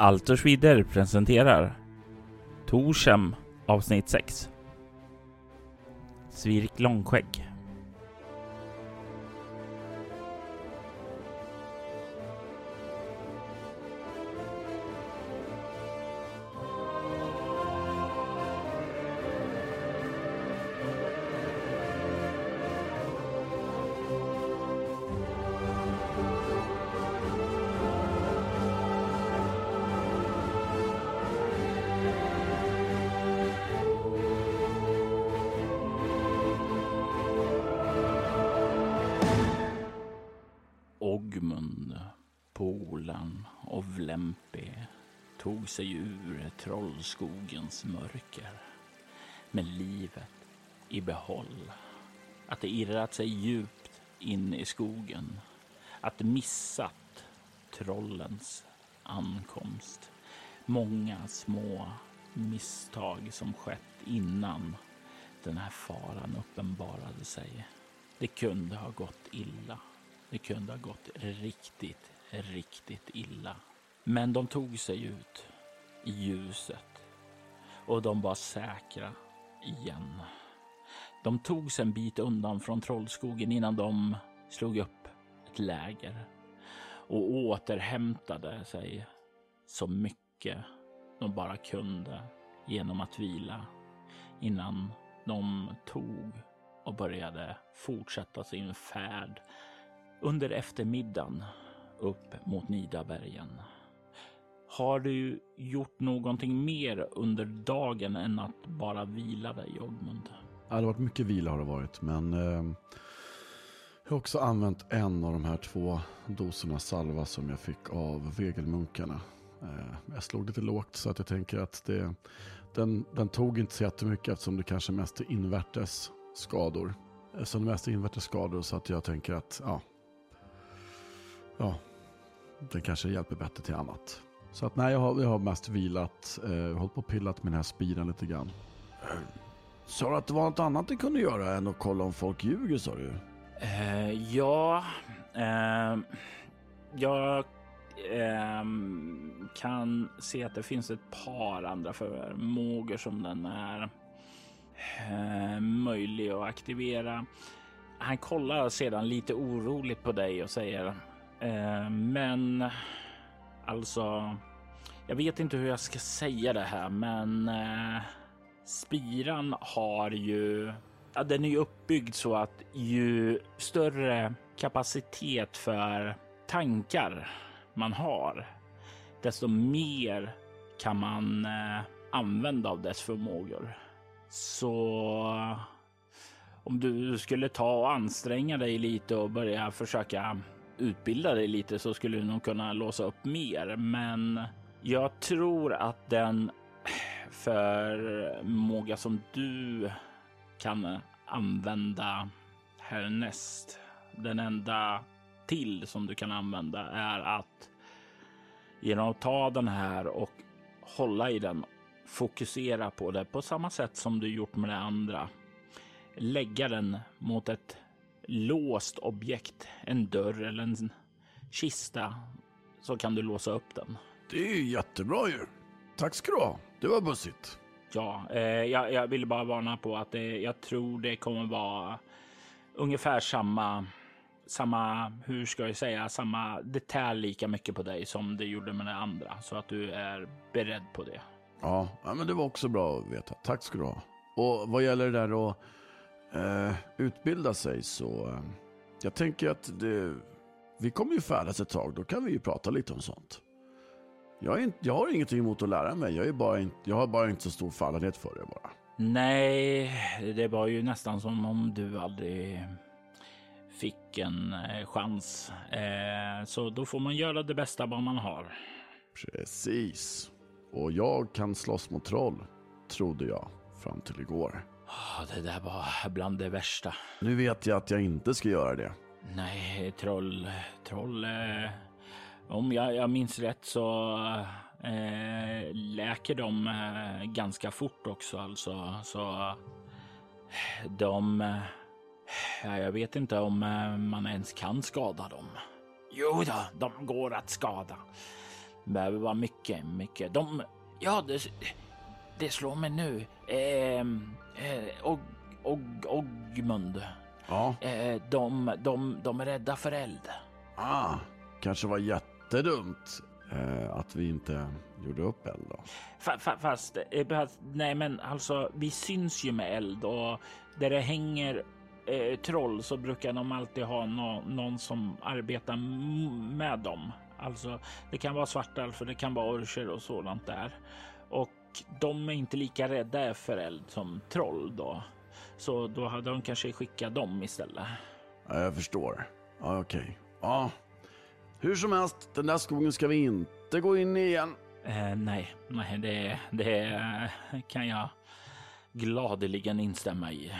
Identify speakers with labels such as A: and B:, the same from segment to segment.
A: Altersvider presenterar Torshem avsnitt 6 Svirk Långskägg mörker med livet i behåll. Att det irrat sig djupt in i skogen. Att missat trollens ankomst. Många små misstag som skett innan den här faran uppenbarade sig. Det kunde ha gått illa. Det kunde ha gått riktigt, riktigt illa. Men de tog sig ut i ljuset och de var säkra igen. De tog sig en bit undan från Trollskogen innan de slog upp ett läger och återhämtade sig så mycket de bara kunde genom att vila innan de tog och började fortsätta sin färd under eftermiddagen upp mot Nidabergen. Har du gjort någonting mer under dagen än att bara vila dig, Jogmund?
B: Ja, det har varit mycket vila har det varit, men eh, jag har också använt en av de här två doserna salva som jag fick av vegelmunkarna. Eh, jag slog lite lågt så att jag tänker att det, den, den tog inte så jättemycket eftersom det kanske mest är invärtes skador. Eftersom så det mest är invärtes skador så att jag tänker att ja, ja, den kanske hjälper bättre till annat. Så att nej, jag har, jag har mest vilat, eh, hållit på och pillat med den här spiren lite grann. Sa du att det var något annat du kunde göra än att kolla om folk ljuger sa du?
A: Eh, ja, eh, jag eh, kan se att det finns ett par andra förmågor som den är eh, möjlig att aktivera. Han kollar sedan lite oroligt på dig och säger eh, men alltså, jag vet inte hur jag ska säga det här, men eh, spiran har ju Ja, den är ju uppbyggd så att ju större kapacitet för tankar man har, desto mer kan man eh, använda av dess förmågor. Så om du skulle ta och anstränga dig lite och börja försöka utbilda dig lite så skulle du nog kunna låsa upp mer. Men jag tror att den förmåga som du kan använda härnäst. Den enda till som du kan använda är att genom att ta den här och hålla i den, fokusera på det på samma sätt som du gjort med det andra. Lägga den mot ett låst objekt, en dörr eller en kista, så kan du låsa upp den.
B: Det är jättebra ju. Tack ska du ha. Det var bussigt.
A: Ja, eh, jag, jag ville bara varna på att det, jag tror det kommer vara ungefär samma, samma, hur ska jag säga, samma detalj lika mycket på dig som det gjorde med det andra. Så att du är beredd på det.
B: Ja, ja men det var också bra att veta. Tack ska du ha. Och vad gäller det där att eh, utbilda sig så, eh, jag tänker att det, vi kommer ju färdas ett tag, då kan vi ju prata lite om sånt. Jag, inte, jag har ingenting emot att lära mig. Jag, är bara inte, jag har bara inte så stor fallenhet för det bara.
A: Nej, det var ju nästan som om du aldrig fick en eh, chans. Eh, så då får man göra det bästa vad man har.
B: Precis. Och jag kan slåss mot troll, trodde jag, fram till igår.
A: Ah, Det där var bland det värsta.
B: Nu vet jag att jag inte ska göra det.
A: Nej, troll, troll. Eh, om jag, jag minns rätt så eh, läker de eh, ganska fort också alltså. Så de, eh, ja, jag vet inte om eh, man ens kan skada dem. Jo då, de går att skada. behöver vara mycket, mycket. De, ja, det, det slår mig nu. Eh, eh, Ogmund.
B: Ja.
A: Eh, de, de, de är rädda för eld.
B: Ah, kanske var jättedumt eh, att vi inte gjorde upp eld då.
A: Fa, fa, fast, eh, nej men alltså vi syns ju med eld och där det hänger eh, troll så brukar de alltid ha no, någon som arbetar med dem. Alltså det kan vara svartalfer, det kan vara orcher och sådant där. Och de är inte lika rädda för eld som troll då. Så då hade de kanske skickat dem istället.
B: Ja, jag förstår. Ja, okej. Okay. Ja, hur som helst, den där skogen ska vi inte gå in i igen.
A: Eh, nej, nej, det, det kan jag gladeligen instämma i.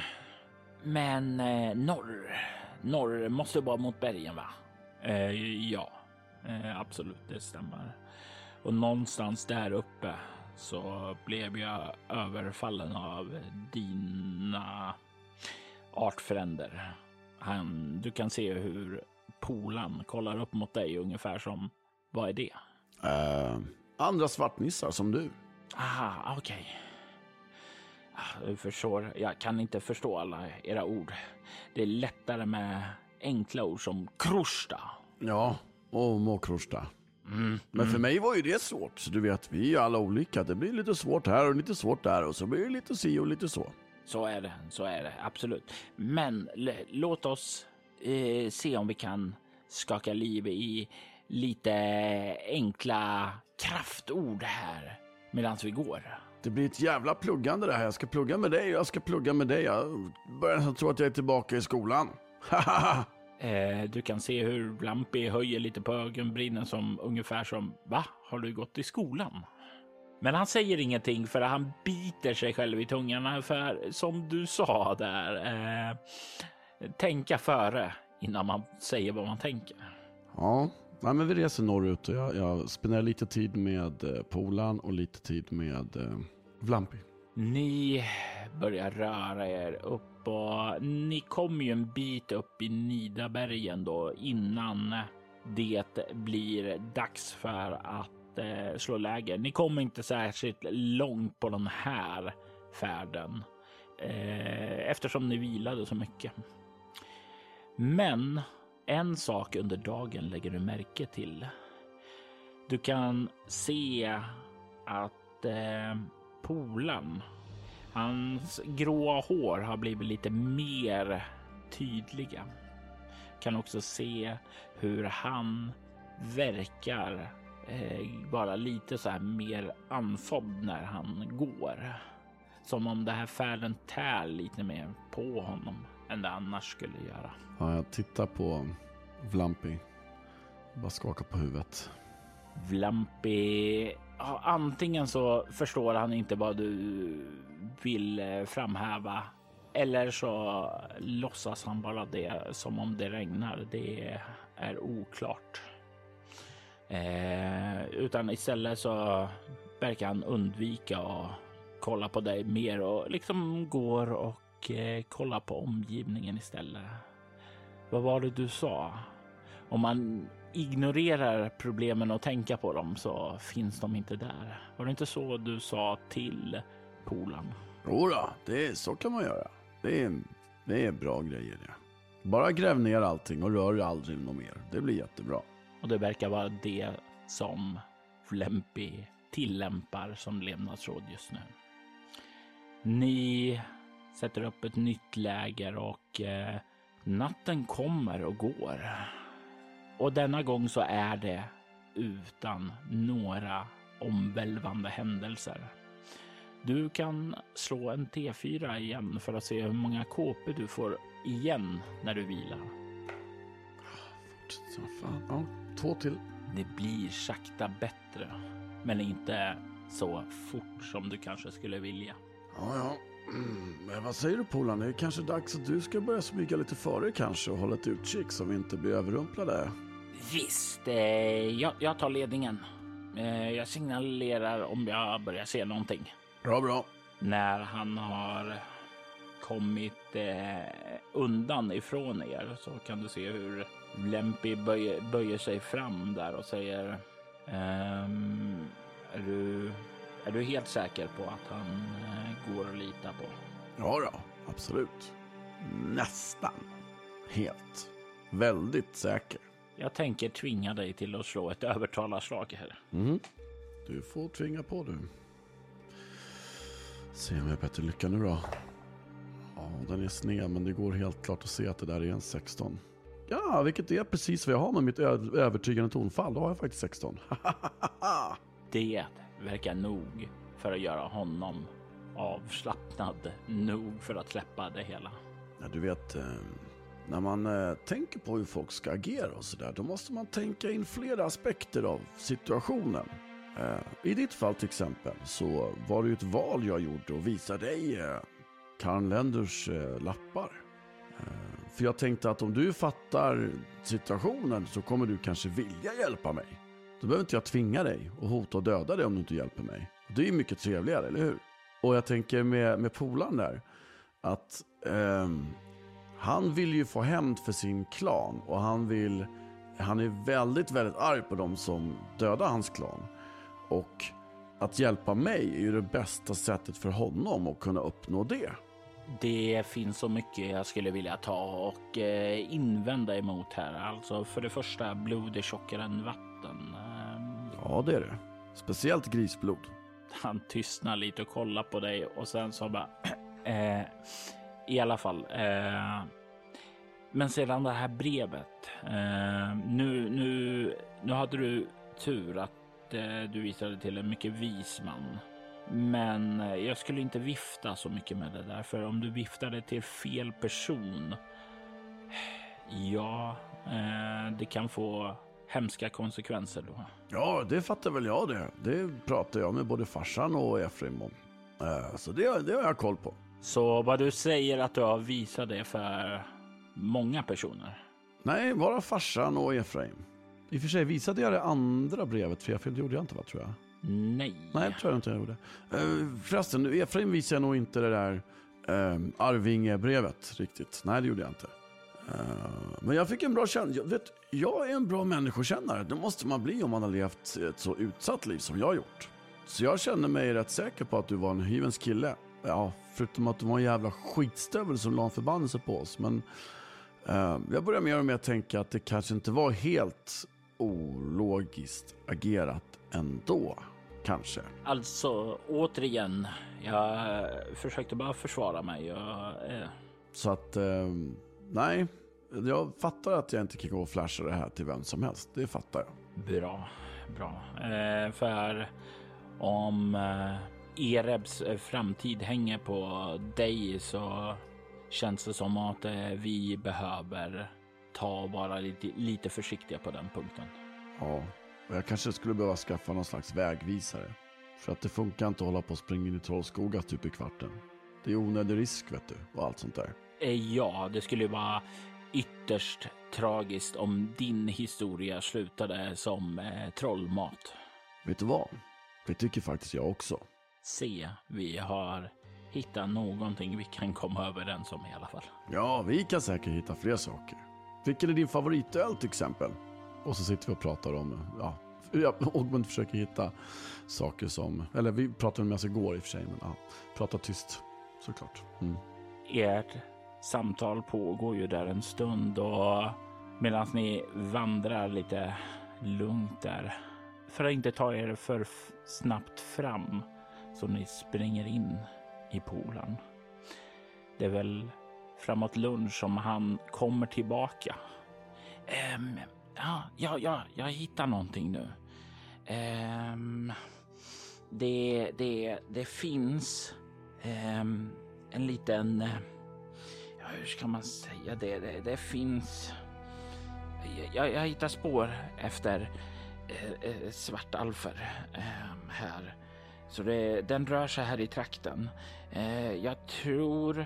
A: Men eh, norr, norr måste vara mot bergen, va? Eh, ja, eh, absolut, det stämmer. Och någonstans där uppe så blev jag överfallen av dina artfränder. Han, du kan se hur polan kollar upp mot dig ungefär som, vad är det?
B: Uh, andra svartnissar som du.
A: Aha, okej. Okay. Ah, du förstår, jag kan inte förstå alla era ord. Det är lättare med enkla ord som krusta.
B: Ja, och mokrusta. Mm, Men för mm. mig var ju det svårt. Så du vet, vi är alla olika. Det blir lite svårt här och lite svårt där och så blir det lite si och lite så.
A: Så är det, så är det absolut. Men låt oss eh, se om vi kan skaka liv i lite enkla kraftord här medan vi går.
B: Det blir ett jävla pluggande det här. Jag ska plugga med dig och jag ska plugga med dig. Jag börjar nästan tro att jag är tillbaka i skolan.
A: Du kan se hur Blampi höjer lite på ögonbrynen som ungefär som Va? Har du gått i skolan? Men han säger ingenting för han biter sig själv i tungan. För som du sa där, eh, tänka före innan man säger vad man tänker.
B: Ja, Nej, men vi reser norrut och jag, jag spenderar lite tid med eh, Polan och lite tid med eh, Vlampi.
A: Ni börjar röra er upp och ni kommer ju en bit upp i Nidabergen då innan det blir dags för att eh, slå läger. Ni kommer inte särskilt långt på den här färden eh, eftersom ni vilade så mycket. Men en sak under dagen lägger du märke till. Du kan se att eh, polan, hans gråa hår har blivit lite mer tydliga. Kan också se hur han verkar eh, vara lite så här mer andfådd när han går. Som om det här färden tär lite mer på honom än det annars skulle göra.
B: Ja, jag tittar på Vlampi. Bara skakar på huvudet.
A: Vlampi, antingen så förstår han inte vad du vill eh, framhäva eller så låtsas han bara det som om det regnar. Det är oklart. Eh, utan istället så verkar han undvika att kolla på dig mer och liksom går och eh, kollar på omgivningen istället. Vad var det du sa? Om man ignorerar problemen och tänker på dem så finns de inte där. Var det inte så du sa till polan?
B: Jodå, det så kan man göra. Det är, det är bra grejer det. Bara gräv ner allting och rör aldrig något mer. Det blir jättebra.
A: Och det verkar vara det som Flempi tillämpar som levnadsråd just nu. Ni sätter upp ett nytt läger och eh, natten kommer och går. Och denna gång så är det utan några omvälvande händelser. Du kan slå en T4 igen för att se hur många KP du får igen när du vilar.
B: Fortsätt fan. Ja, två till.
A: Det blir sakta bättre, men inte så fort som du kanske skulle vilja.
B: Ja, ja. Mm, men vad säger du Polan? Det är kanske dags att du ska börja smyga lite före kanske och hålla ett utkik så vi inte blir överrumplade.
A: Visst, eh, jag, jag, tar ledningen. Eh, jag signalerar om jag börjar se någonting.
B: Bra, bra.
A: När han har kommit eh, undan ifrån er så kan du se hur Lempi böjer, böjer sig fram där och säger Um, är, du, är du helt säker på att han går att lita på?
B: Ja, då, absolut. Nästan. Helt. Väldigt säker.
A: Jag tänker tvinga dig till att slå ett övertalarslag här.
B: Mm. Du får tvinga på du. Se om jag har bättre lycka nu då. Ja, den är sned men det går helt klart att se att det där är en 16. Ja, vilket är precis vad jag har med mitt övertygande tonfall. Då har jag faktiskt 16.
A: det verkar nog för att göra honom avslappnad nog för att släppa det hela.
B: Ja, du vet, eh, när man eh, tänker på hur folk ska agera och sådär, då måste man tänka in flera aspekter av situationen. Eh, I ditt fall till exempel så var det ju ett val jag gjorde och visade dig eh, Karl Lenders eh, lappar. Eh, för jag tänkte att om du fattar situationen så kommer du kanske vilja hjälpa mig. Då behöver inte jag tvinga dig och hota och döda dig om du inte hjälper mig. Det är ju mycket trevligare, eller hur? Och jag tänker med, med polaren där, att ehm, han vill ju få hämnd för sin klan och han vill, han är väldigt, väldigt arg på dem som dödar hans klan. Och att hjälpa mig är ju det bästa sättet för honom att kunna uppnå det.
A: Det finns så mycket jag skulle vilja ta och eh, invända emot här. Alltså för det första, blod är tjockare än vatten.
B: Ehm, ja, det är det. Speciellt grisblod.
A: Han tystnar lite och kollar på dig och sen så bara... eh, i alla fall. Eh, men sedan det här brevet. Eh, nu, nu, nu hade du tur att eh, du visade till en mycket vis man. Men eh, jag skulle inte vifta så mycket med det där, för om du viftade till fel person. Ja, eh, det kan få hemska konsekvenser då.
B: Ja, det fattar väl jag det. Det pratar jag med både farsan och Efraim om. Eh, så det, det har jag koll på.
A: Så vad du säger att du har visat det för många personer?
B: Nej, bara farsan och Efraim. I och för sig visade jag det andra brevet för jag gjorde jag inte va, tror jag.
A: Nej.
B: Nej, det tror jag inte jag gjorde. Uh, förresten, Efraim visade jag nog inte det där uh, Arvinge-brevet riktigt. Nej, det gjorde jag inte. Uh, men jag fick en bra känsla. Jag, jag är en bra människokännare. Det måste man bli om man har levt ett så utsatt liv som jag har gjort. Så jag känner mig rätt säker på att du var en hyvens kille. Ja, förutom att du var en jävla skitstövel som la en förbannelse på oss. Men uh, jag börjar mer och mer tänka att det kanske inte var helt ologiskt agerat ändå. Kanske.
A: Alltså, återigen, jag försökte bara försvara mig. Jag, eh...
B: Så att, eh, nej. Jag fattar att jag inte kan gå och flasha det här till vem som helst. Det fattar jag.
A: Bra, bra. Eh, för om eh, Erebs eh, framtid hänger på dig så känns det som att eh, vi behöver ta och vara lite, lite försiktiga på den punkten.
B: Ja, och jag kanske skulle behöva skaffa någon slags vägvisare. För att det funkar inte att hålla på och springa in i Trollskoga typ i kvarten. Det är onödig risk vet du, och allt sånt där.
A: Eh, ja, det skulle vara ytterst tragiskt om din historia slutade som eh, trollmat.
B: Vet du vad? Det tycker faktiskt jag också.
A: Se, vi har hittat någonting vi kan komma överens om i alla fall.
B: Ja, vi kan säkert hitta fler saker. Vilken är din favoritöl till exempel? Och så sitter vi och pratar om, ja, Ogmund försöker hitta saker som, eller vi pratade med oss igår i och för sig, men ja, prata tyst såklart. Mm.
A: Ert samtal pågår ju där en stund och medan ni vandrar lite lugnt där för att inte ta er för snabbt fram så ni springer in i poolen. Det är väl framåt lunch som han kommer tillbaka. Um, Ja, ja, ja, jag hittar någonting nu. Um, det, det, det finns um, en liten... Eh, ja, hur ska man säga det? Det, det finns... Jag, jag hittar spår efter eh, svartalfer eh, här. Så det, den rör sig här i trakten. Eh, jag tror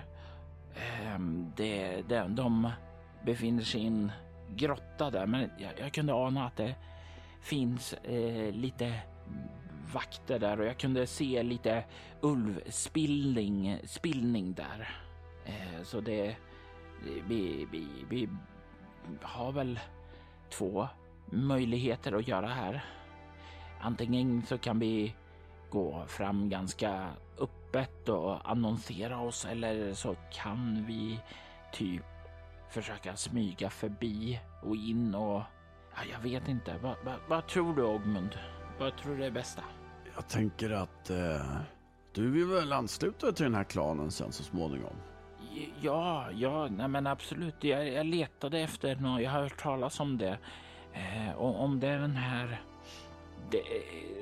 A: eh, det, det, de befinner sig i en grotta där, men jag, jag kunde ana att det finns eh, lite vakter där och jag kunde se lite ulvspillning spillning där. Eh, så det, vi, vi, vi har väl två möjligheter att göra här. Antingen så kan vi gå fram ganska öppet och annonsera oss eller så kan vi typ försöka smyga förbi och in och ja, jag vet inte. Va, va, vad tror du Ogmund? Vad tror du är bästa?
B: Jag tänker att eh, du vill väl ansluta dig till den här klanen sen så småningom?
A: Ja, ja, nej men absolut. Jag, jag letade efter något. Jag har hört talas om det. Eh, om det är den här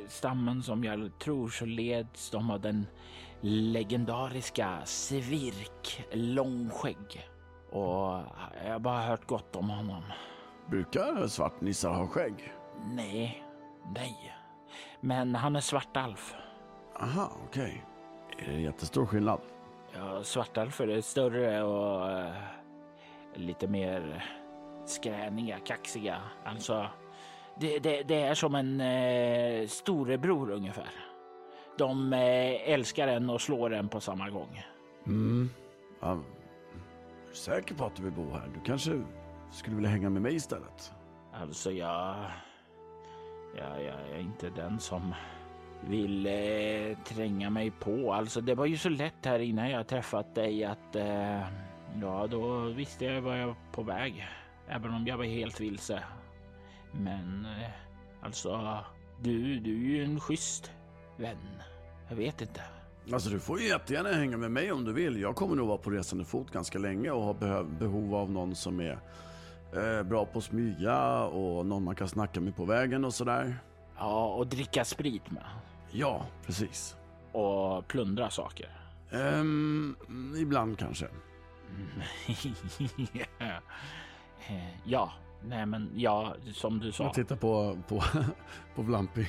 A: stammen som jag tror så leds de av den legendariska Svirk Långskägg. Och jag har bara hört gott om honom.
B: Brukar svartnissar ha skägg?
A: Nej, nej. Men han är svartalf.
B: Aha, okej. Okay. Är det jättestor skillnad?
A: Ja, svartalfer är större och uh, lite mer skräniga, kaxiga. Alltså, det, det, det är som en uh, storebror ungefär. De uh, älskar en och slår en på samma gång.
B: Mm. Ja, är du säker på att du vill bo här? Du kanske skulle vilja hänga med mig istället?
A: Alltså, jag... Ja, jag är inte den som vill eh, tränga mig på. Alltså det var ju så lätt här innan jag träffat dig att eh, ja, då visste jag var jag på väg. Även om jag var helt vilse. Men eh, alltså, du, du är ju en schysst vän. Jag vet inte.
B: Alltså du får ju jättegärna hänga med mig om du vill. Jag kommer nog vara på resande fot ganska länge och ha behov av någon som är eh, bra på att smyga och någon man kan snacka med på vägen och sådär.
A: Ja, och dricka sprit med.
B: Ja, precis.
A: Och plundra saker?
B: Um, ibland kanske.
A: ja, nej men ja, som du sa.
B: Jag tittar på, på, på Vlampi.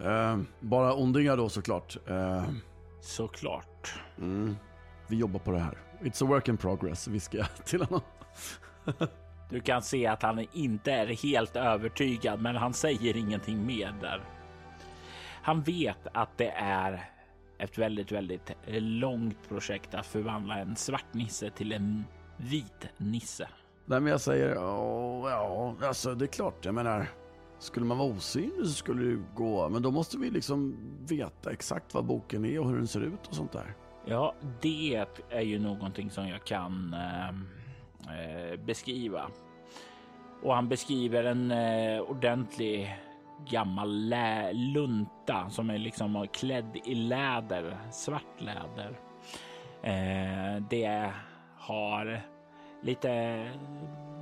B: Uh, bara ondingar då såklart. Uh,
A: såklart.
B: Mm, vi jobbar på det här. It's a work in progress, viskar jag till honom.
A: du kan se att han inte är helt övertygad, men han säger ingenting mer där. Han vet att det är ett väldigt, väldigt långt projekt att förvandla en svart nisse till en vit nisse.
B: Nej, men jag säger ja, ja, alltså det är klart. Jag menar, skulle man vara osynlig så skulle det gå, men då måste vi liksom veta exakt vad boken är och hur den ser ut och sånt där.
A: Ja, det är ju någonting som jag kan eh, eh beskriva. Och han beskriver en eh, ordentlig gammal lunta som är liksom klädd i läder, svart läder. Eh, det har lite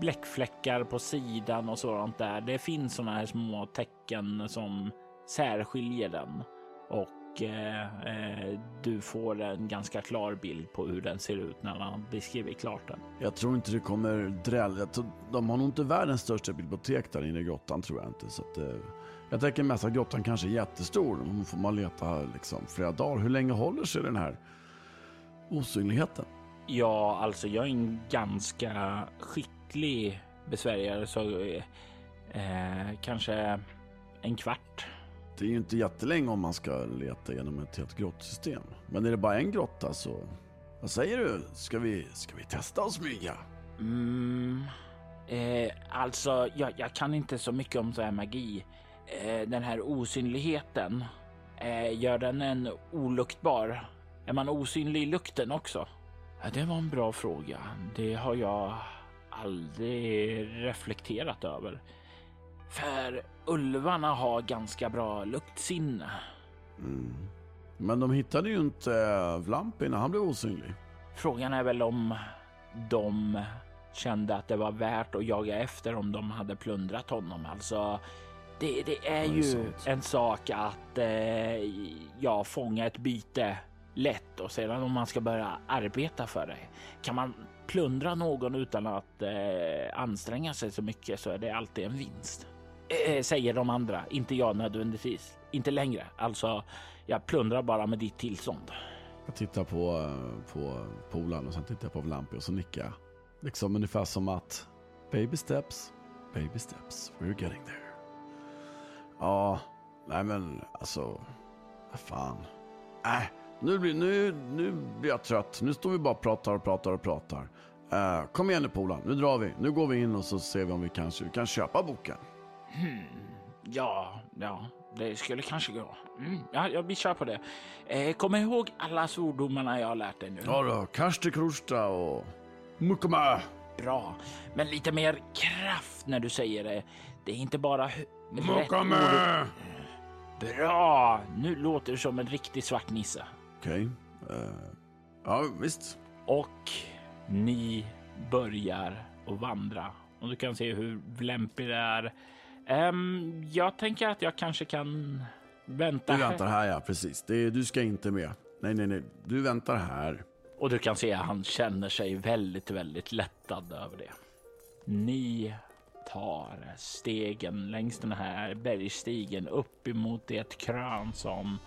A: bläckfläckar på sidan och sådant där. Det finns sådana här små tecken som särskiljer den och eh, eh, du får en ganska klar bild på hur den ser ut när man beskriver klart den.
B: Jag tror inte det kommer drälla. De har nog inte världens största bibliotek där inne i grottan tror jag inte. Så att, eh, jag tänker mest att grottan kanske är jättestor. Då får man leta liksom flera dagar. Hur länge håller sig den här osynligheten?
A: Ja, alltså jag är en ganska skicklig besvärjare så eh, kanske en kvart.
B: Det är ju inte jättelänge om man ska leta genom ett helt grottsystem. Men är det bara en grotta så... Vad säger du? Ska vi, ska vi testa att smyga?
A: Mm, eh, alltså, jag, jag, kan inte så mycket om så här magi. Eh, den här osynligheten, eh, gör den en oluktbar? Är man osynlig i lukten också? Ja, det var en bra fråga. Det har jag aldrig reflekterat över. För ulvarna har ganska bra luktsinne.
B: Mm. Men de hittade ju inte Vlampi när han blev osynlig.
A: Frågan är väl om de kände att det var värt att jaga efter om de hade plundrat honom. Alltså, det, det är ju sant. en sak att eh, ja, fånga ett byte lätt och sedan om man ska börja arbeta för det. Kan man plundra någon utan att eh, anstränga sig så mycket så är det alltid en vinst. Eh, eh säger de andra, inte jag nödvändigtvis. Inte längre. Alltså, jag plundrar bara med ditt tillstånd.
B: Jag tittar på, på polaren och sen tittar jag på Vlampi och så nickar jag. Liksom ungefär som att baby steps, baby steps, we're getting there. Ja, nej men alltså, vad fan. Äh, nu blir, nu, nu blir jag trött. Nu står vi bara och pratar och pratar och pratar. Uh, kom igen nu polaren, nu drar vi. Nu går vi in och så ser vi om vi kanske kan köpa boken.
A: Hmm. Ja, ja, det skulle kanske gå. Mm, ja, ja, vi kör på det. Eh, kom ihåg alla svordomarna jag har lärt dig nu.
B: Ja då, Karste Krusta och Mukama.
A: Bra, men lite mer kraft när du säger det. Det är inte bara ord.
B: Mukame!
A: Bra! Nu låter du som en riktig svart nisse.
B: Okej. eh, ja, visst.
A: Och ni börjar att vandra. Och du kan se hur lämpligt det är. Ehm, jag tänker att jag kanske kan vänta.
B: Du väntar här ja, precis. Det, du ska inte med. Nej, nej, nej. Du väntar här.
A: Och du kan se att han känner sig väldigt, väldigt lättad över det. Ni tar stegen längs den här bergstigen upp emot det krön som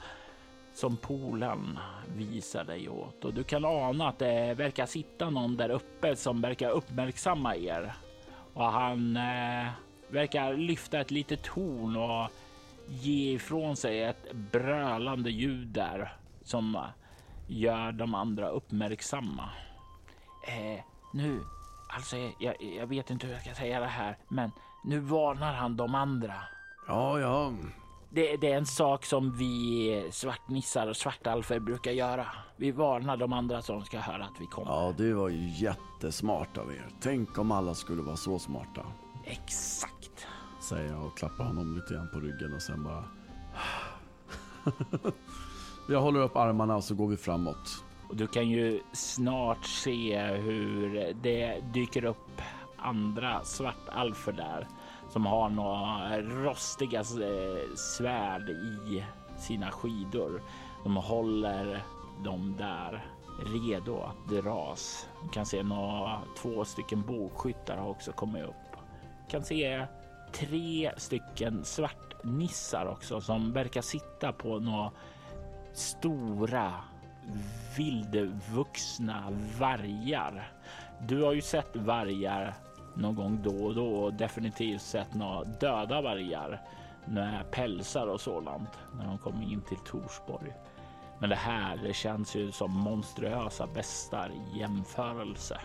A: som polen visar dig åt och du kan ana att det verkar sitta någon där uppe som verkar uppmärksamma er och han eh, verkar lyfta ett litet torn och ge ifrån sig ett brölande ljud där som gör de andra uppmärksamma. Eh, nu, alltså jag, jag vet inte hur jag ska säga det här, men nu varnar han de andra.
B: Ja, ja.
A: Det, det är en sak som vi svartnissar och svartalfer brukar göra. Vi varnar de andra som ska höra att vi kommer.
B: Ja, det var ju jättesmart av er. Tänk om alla skulle vara så smarta.
A: Exakt.
B: Säger jag och klappar honom lite grann på ryggen och sen bara... jag håller upp armarna och så går vi framåt.
A: Och du kan ju snart se hur det dyker upp andra svartalfer där som har några rostiga eh, svärd i sina skidor. De håller dem där redo att dras. Du kan se några, två stycken bågskyttar har också kommit upp. Du kan se tre stycken svartnissar också som verkar sitta på några stora vildvuxna vargar. Du har ju sett vargar någon gång då och då och definitivt sett några döda vargar med pälsar och sådant när de kom in till Torsborg. Men det här det känns ju som monstruösa bestar i jämförelse.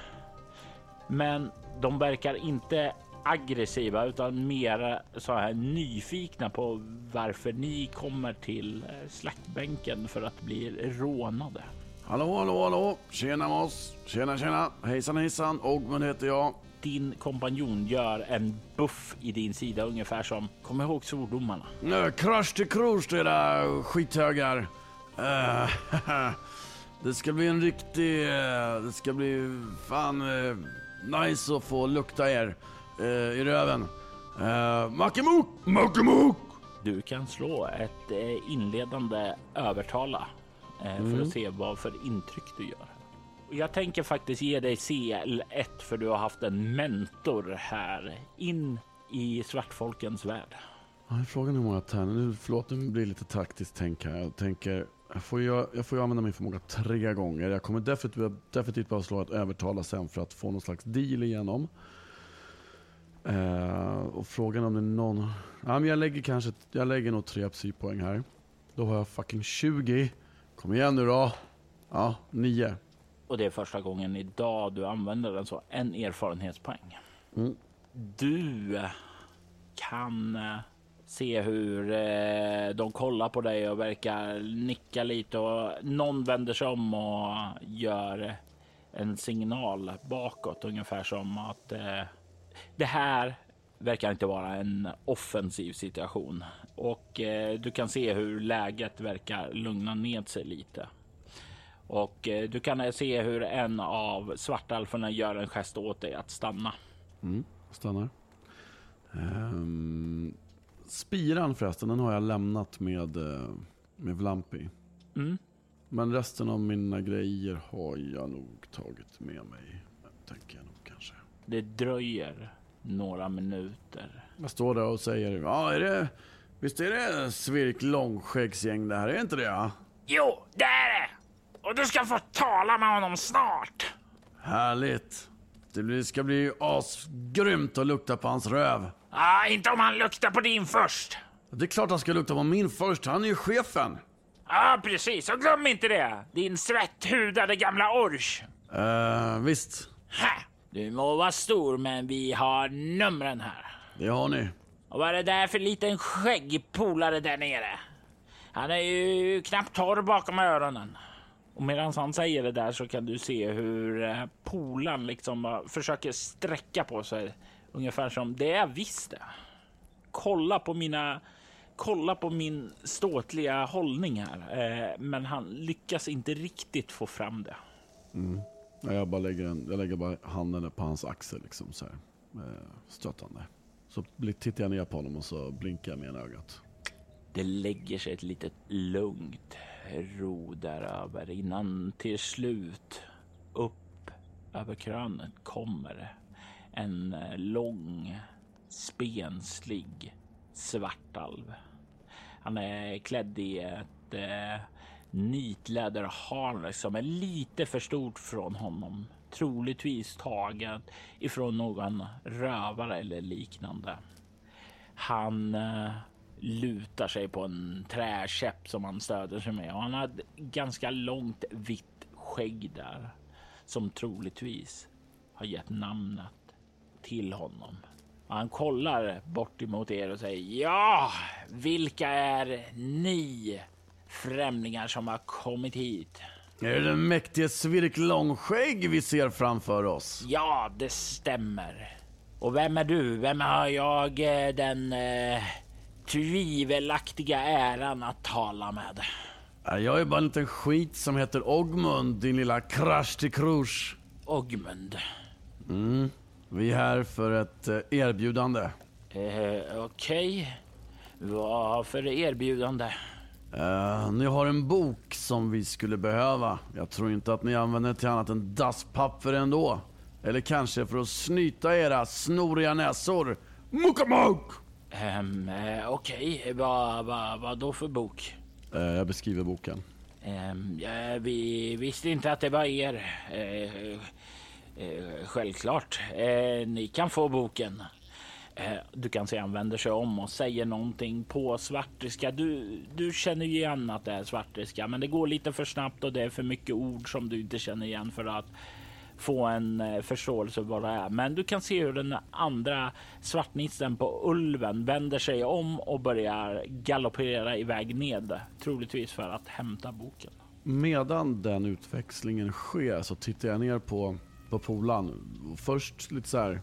A: Men de verkar inte aggressiva utan mer så här nyfikna på varför ni kommer till eh, slaktbänken för att bli rånade.
B: Hallå, hallå, hallå. Tjena Moss. Tjena, tjena. Hejsan, hejsan. Ogmund heter jag.
A: Din kompanjon gör en buff i din sida ungefär som kom ihåg svordomarna.
B: Uh, crush till crush era skithögar. Eh, det ska bli en riktig... eh, det ska bli fan uh, nice att få lukta er i röven. Uh, Mackemok! Mackemok!
A: Du kan slå ett inledande övertala för att se vad för intryck du gör. Jag tänker faktiskt ge dig CL1 för du har haft en mentor här in i svartfolkens värld.
B: Ja, frågan är hur många tärningar. Nu, förlåt, nu blir det lite taktiskt tänk här. Jag tänker, jag får ju, jag får ju använda min förmåga tre gånger. Jag kommer definitivt, definitivt bara slå ett övertala sen för att få någon slags deal igenom. Eh, och frågan om det är någon... Ja, men jag lägger kanske, jag lägger nog tre psypoäng här. Då har jag fucking 20. Kom igen nu då. Ja, nio.
A: Och det är första gången idag du använder den så. En erfarenhetspoäng.
B: Mm.
A: Du kan eh, se hur eh, de kollar på dig och verkar nicka lite och någon vänder sig om och gör en signal bakåt ungefär som att eh, det här verkar inte vara en offensiv situation och eh, du kan se hur läget verkar lugna ned sig lite. Och eh, du kan se hur en av svartalferna gör en gest åt dig att stanna.
B: Mm, stannar. Ehm, spiran förresten, den har jag lämnat med, eh, med Vlampi.
A: Mm.
B: Men resten av mina grejer har jag nog tagit med mig. Tänker jag nog kanske.
A: Det dröjer några minuter.
B: Jag står där och säger, ja är det, visst är det Svirk Långskäggsgäng det här, är inte det? Ja?
A: Jo, det är det! Och du ska få tala med honom snart.
B: Härligt. Det ska bli asgrymt att lukta på hans röv.
A: Ah, inte om han luktar på din först.
B: Det är klart han ska lukta på min först, han är ju chefen.
A: Ja, ah, precis. Och glöm inte det. Din svetthudade gamla orch.
B: Uh, visst,
A: Ha! Du må vara stor, men vi har numren här.
B: det har ni.
A: Och vad är det där för liten skäggpolare där nere? Han är ju knappt torr bakom öronen. Och medan han säger det där så kan du se hur eh, polan liksom försöker sträcka på sig. Ungefär som det är visst det. Kolla på mina kolla på min ståtliga hållning här. Eh, men han lyckas inte riktigt få fram det.
B: Mm. Jag, bara lägger en, jag lägger bara handen på hans axel liksom så här. Eh, stöttande. Så tittar jag ner på honom och så blinkar jag med en ögat.
A: Det lägger sig ett litet lugnt ro däröver, innan till slut upp över krönet kommer en eh, lång spenslig svartalv. Han är klädd i ett eh, nitläderharnesk som är lite för stort från honom. Troligtvis taget ifrån någon rövare eller liknande. Han eh, lutar sig på en träkäpp som han stöder sig med och han har ett ganska långt vitt skägg där som troligtvis har gett namnet till honom. Och han kollar bort emot er och säger ja, vilka är ni främlingar som har kommit hit?
B: Är det den mäktige Svirk Långskägg vi ser framför oss?
A: Ja, det stämmer. Och vem är du? Vem har jag eh, den eh, tvivelaktiga äran att tala med?
B: Jag är bara en liten skit som heter Ogmund, din lilla krasch till krusch.
A: Ogmund?
B: Mm. Vi är här för ett eh, erbjudande.
A: Eh, Okej. Okay. Vad för erbjudande?
B: Uh, ni har en bok som vi skulle behöva. Jag tror inte att ni använder till annat än dasspapper ändå. Eller kanske för att snyta era snoriga näsor. Mukamok!
A: Um, Okej, okay. vad va, va då för bok?
B: Uh, jag beskriver boken.
A: Um, ja, vi visste inte att det var er. Självklart. ni kan få boken. Du kan se han vänder sig om och säger någonting på svartriska. Du, du känner igen att det är svartriska, men det går lite för snabbt och det är för mycket ord som du inte känner igen för att få en eh, förståelse vad det är. Men du kan se hur den andra svartnissen på ulven vänder sig om och börjar galoppera iväg ned, troligtvis för att hämta boken.
B: Medan den utväxlingen sker så tittar jag ner på, på polan. Först lite så här,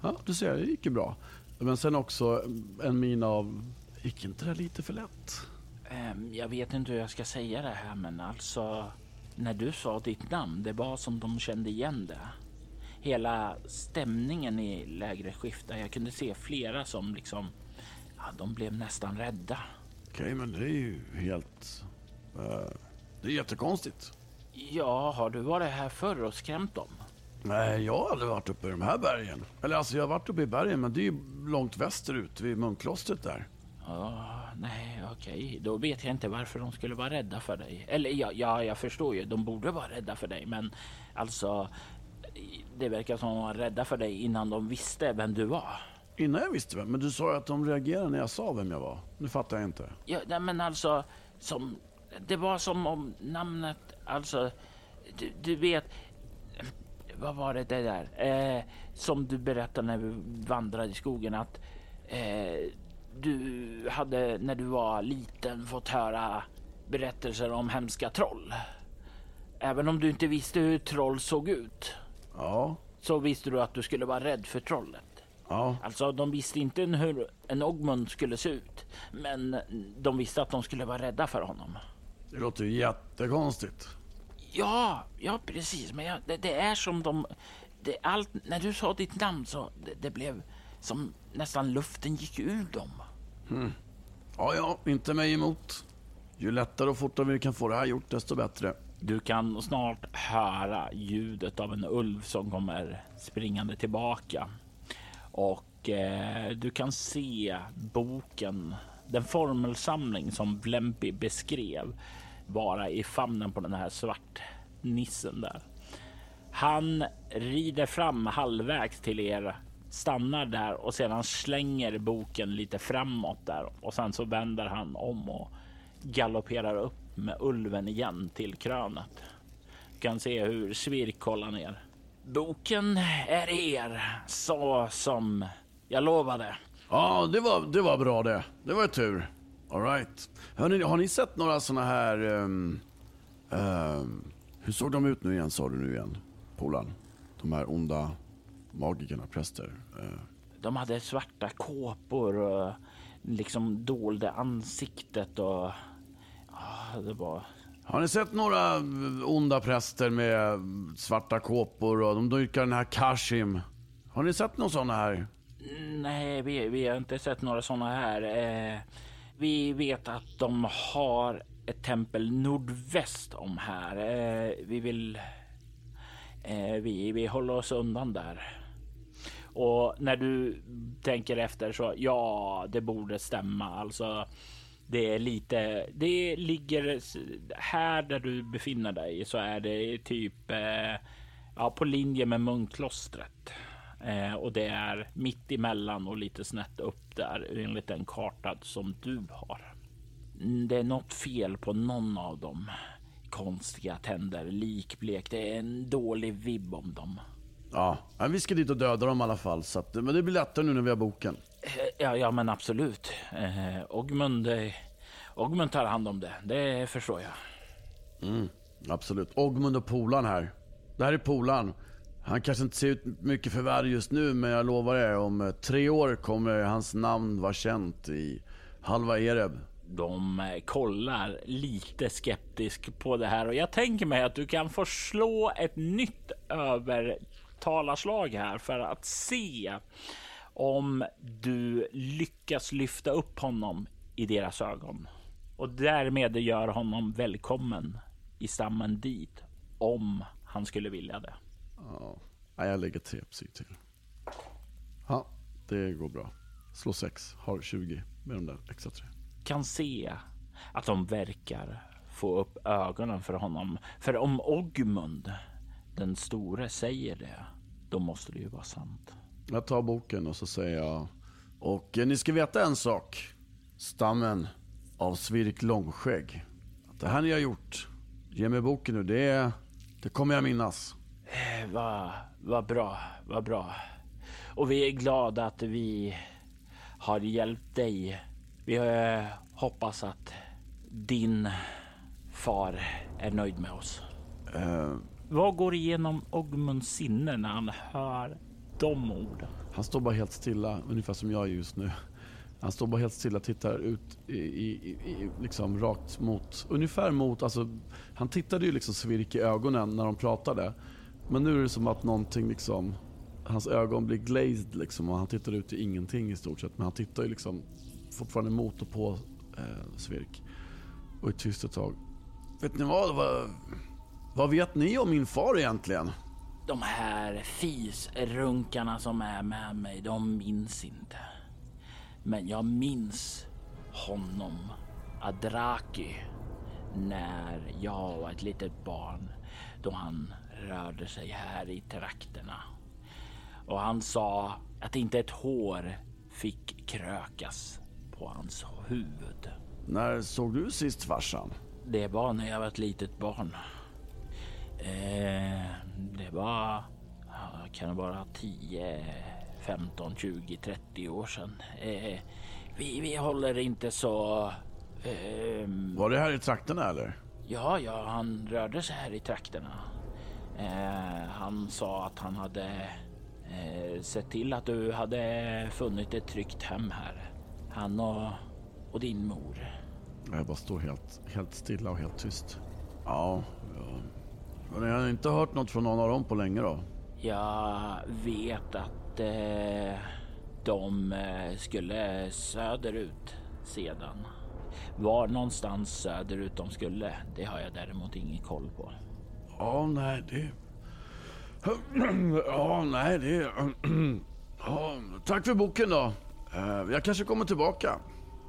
B: ja du ser det gick ju bra. Men sen också en min av, gick inte det lite för lätt?
A: Ehm, jag vet inte hur jag ska säga det här men alltså när du sa ditt namn, det var som de kände igen det. Hela stämningen i lägre skiftar. Jag kunde se flera som liksom, ja, de blev nästan rädda.
B: Okej, okay, men det är ju helt, uh, det är jättekonstigt.
A: Ja, har du varit här förr och skrämt dem?
B: Nej, jag har aldrig varit uppe i de här bergen. Eller alltså, jag har varit uppe i bergen, men det är ju långt västerut vid munklostret där.
A: Ja, nej, okej. Då vet jag inte varför de skulle vara rädda för dig. Eller ja, ja, jag förstår ju. De borde vara rädda för dig, men alltså. Det verkar som att de var rädda för dig innan de visste vem du var.
B: Innan jag visste vem? Men du sa ju att de reagerade när jag sa vem jag var. Nu fattar jag inte.
A: Ja, nej, men alltså som. Det var som om namnet, alltså. Du, du vet. Vad var det, det där? Eh, som du berättade när vi vandrade i skogen att. Eh, du hade när du var liten fått höra berättelser om hemska troll. Även om du inte visste hur troll såg ut.
B: Ja.
A: Så visste du att du skulle vara rädd för trollet.
B: Ja.
A: Alltså de visste inte hur en Ogmund skulle se ut. Men de visste att de skulle vara rädda för honom.
B: Det låter ju jättekonstigt.
A: Ja, ja precis. Men ja, det, det, är som de... Det, allt, när du sa ditt namn så det, det blev som nästan luften gick ur dem.
B: Mm. Ja, ja, inte mig emot. Ju lättare och fortare vi kan få det här gjort, desto bättre.
A: Du kan snart höra ljudet av en ulv som kommer springande tillbaka. Och eh, du kan se boken, den formelsamling som Vlempi beskrev vara i famnen på den här svartnissen där. Han rider fram halvvägs till er stannar där och sedan slänger boken lite framåt där och sen så vänder han om och galopperar upp med ulven igen till krönet. Du kan se hur Svirk kollar ner. Boken är er, så som jag lovade.
B: Ja, det var, det var bra det. Det var tur. All right. Hörrni, har ni sett några såna här... Um, um, hur såg de ut nu igen, sa du nu igen, Polan? De här onda magikerna, präster. Uh.
A: De hade svarta kåpor och liksom dolde ansiktet och... Ja, det var...
B: Har ni sett några onda präster med svarta kåpor och de dyrkar den här Kashim? Har ni sett några sådana här?
A: Nej, vi, vi har inte sett några sådana här. Eh, vi vet att de har ett tempel nordväst om här. Eh, vi vill... Eh, vi, vi håller oss undan där. Och när du tänker efter så ja, det borde stämma. Alltså, det är lite. Det ligger här där du befinner dig så är det typ eh, ja, på linje med munkklostret. Eh, och det är mitt emellan och lite snett upp där enligt den karta som du har. Mm, det är något fel på någon av dem. Konstiga tänder, likblek. Det är en dålig vibb om dem.
B: Ja, vi ska dit och döda dem i alla fall. Så att, men det blir lättare nu när vi har boken.
A: Eh, ja, ja men absolut. Eh, Ogmund, eh, Ogmund tar hand om det. Det förstår jag.
B: Mm, absolut. Ogmund och Polan här. Det här är Polan. Han kanske inte ser ut mycket för värre just nu, men jag lovar er, om tre år kommer hans namn vara känt i halva Ereb.
A: De kollar lite skeptiskt på det här och jag tänker mig att du kan få slå ett nytt övertalarslag här för att se om du lyckas lyfta upp honom i deras ögon och därmed gör honom välkommen i stammen dit om han skulle vilja det.
B: Ja, jag lägger tre psyk till. Ja, det går bra. Slå sex, har 20 med de där extra tre.
A: Kan se att de verkar få upp ögonen för honom. För om Ogmund, den store, säger det, då måste det ju vara sant.
B: Jag tar boken och så säger jag, och ni ska veta en sak. Stammen av Svirk Långskägg. Det här ni har gjort, ge mig boken nu, det, det kommer jag minnas.
A: Eh, vad, vad bra, vad bra. Och vi är glada att vi har hjälpt dig. Vi eh, hoppas att din far är nöjd med oss. Uh, vad går igenom Ogmunds sinne när han hör de orden?
B: Han står bara helt stilla, ungefär som jag är just nu. Han står bara helt stilla, och tittar ut i, i, i, liksom rakt mot, ungefär mot, alltså han tittade ju liksom Svirk i ögonen när de pratade. Men nu är det som att någonting liksom, hans ögon blir glazed liksom och han tittar ut i ingenting i stort sett. Men han tittar ju liksom fortfarande mot och på eh, Svirk. Och är tyst ett tag. Vet ni vad? vad? Vad vet ni om min far egentligen?
A: De här fisrunkarna som är med mig, de minns inte. Men jag minns honom, Adraki, när jag var ett litet barn. Då han rörde sig här i trakterna. Och han sa att inte ett hår fick krökas på hans huvud.
B: När såg du sist farsan?
A: Det var när jag var ett litet barn. Eh, det var, kan det vara 10, 15, 20, 30 år sedan. Eh, vi, vi håller inte så...
B: Eh, var det här i trakterna eller?
A: Ja, ja, han rörde sig här i trakterna. Eh, han sa att han hade eh, sett till att du hade funnit ett tryggt hem här. Han och, och din mor.
B: Jag bara står helt, helt stilla och helt tyst. Ja, Men jag har inte hört något från någon av dem på länge då?
A: Jag vet att eh, de eh, skulle söderut sedan. Var någonstans söderut de skulle, det har jag däremot ingen koll på.
B: Ja, nej, det... Ja, nej, det... Ja, tack för boken då. Eh, jag kanske kommer tillbaka.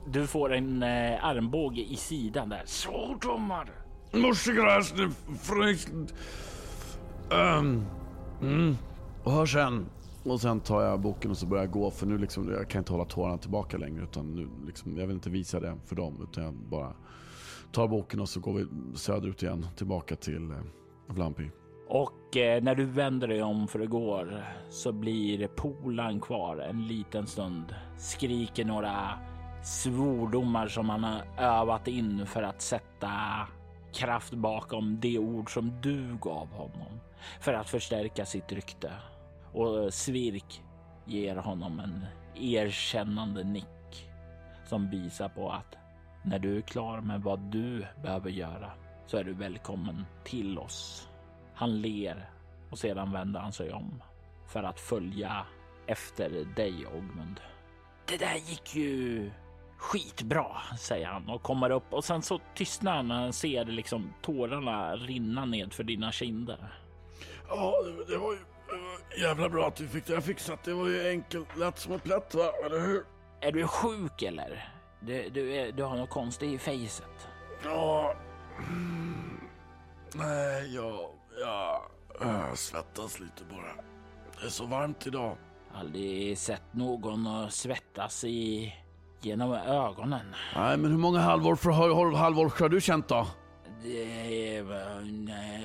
A: Du får en eh, armbåge i sidan där. Så domar!
B: Morsegräs, um, ehm, mm. Och hör sen. Och sen tar jag boken och så börjar jag gå för nu liksom, jag kan inte hålla tårarna tillbaka längre utan nu liksom, jag vill inte visa det för dem utan jag bara tar boken och så går vi söderut igen tillbaka till eh, Vlampi.
A: Och eh, när du vänder dig om för att gå så blir Polan kvar en liten stund. Skriker några svordomar som han har övat in för att sätta kraft bakom de ord som du gav honom för att förstärka sitt rykte. Och Svirk ger honom en erkännande nick som visar på att när du är klar med vad du behöver göra så är du välkommen till oss. Han ler och sedan vänder han sig om för att följa efter dig, Ogmund. Det där gick ju skitbra, säger han och kommer upp och sen så tystnar han när han ser liksom tårarna rinna ned för dina kinder.
B: Ja, det var ju jävla bra att du fick det här fixat. Det var ju enkelt, lätt som en plätt va, eller hur?
A: Är du sjuk eller? Du, du, är, du har något konstigt i fejset.
B: Ja... Nej, jag... Jag... jag svettas lite bara. Det är så varmt idag.
A: Aldrig sett någon svettas i genom ögonen.
B: Nej, men hur många halvår, för, halvår har du känt då?
A: Det var... Nej...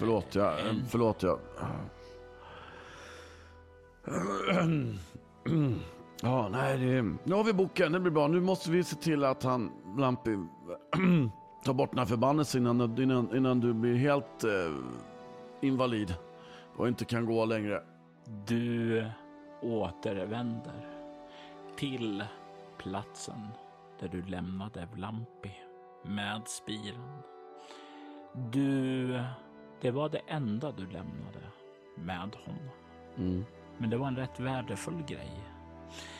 B: Förlåt, jag... Förlåt, jag... Ja, nej, det, nu har vi boken. Det blir bra. Nu måste vi se till att han, Lampi, tar bort den här förbannelsen innan, innan, innan du blir helt eh, invalid och inte kan gå längre.
A: Du återvänder till platsen där du lämnade Vlampi med spiran. Du, det var det enda du lämnade med honom.
B: Mm.
A: Men det var en rätt värdefull grej.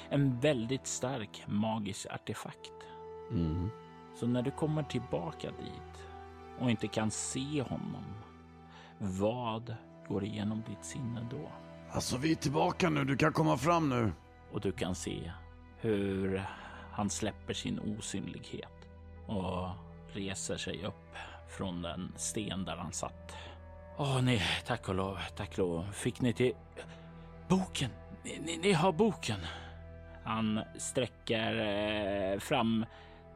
A: En väldigt stark magisk artefakt.
B: Mm.
A: Så när du kommer tillbaka dit och inte kan se honom, vad går igenom ditt sinne då?
B: Alltså vi är tillbaka nu, du kan komma fram nu.
A: Och du kan se hur han släpper sin osynlighet och reser sig upp från den sten där han satt. Åh nej, tack och lov, tack och lov. Fick ni till boken? Ni, ni, ni har boken. Han sträcker eh, fram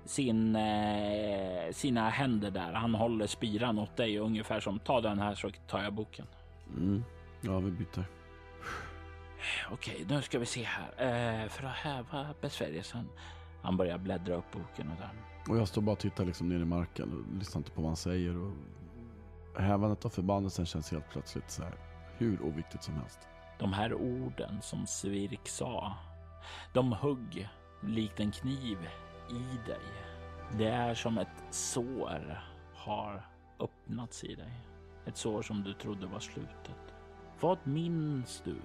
A: sin, eh, sina händer där. Han håller spiran åt dig ungefär som ta den här så tar jag boken.
B: Mm. Ja, vi byter.
A: Okej, nu ska vi se här. Eh, för att häva besvärjelsen. Han börjar bläddra upp boken och där.
B: Och jag står bara och tittar liksom ner i marken och lyssnar inte på vad han säger. Och hävandet av förbannelsen känns helt plötsligt så här hur oviktigt som helst.
A: De här orden som Svirk sa, de hugg likt en kniv i dig. Det är som ett sår har öppnats i dig. Ett sår som du trodde var slutet. Vad minns du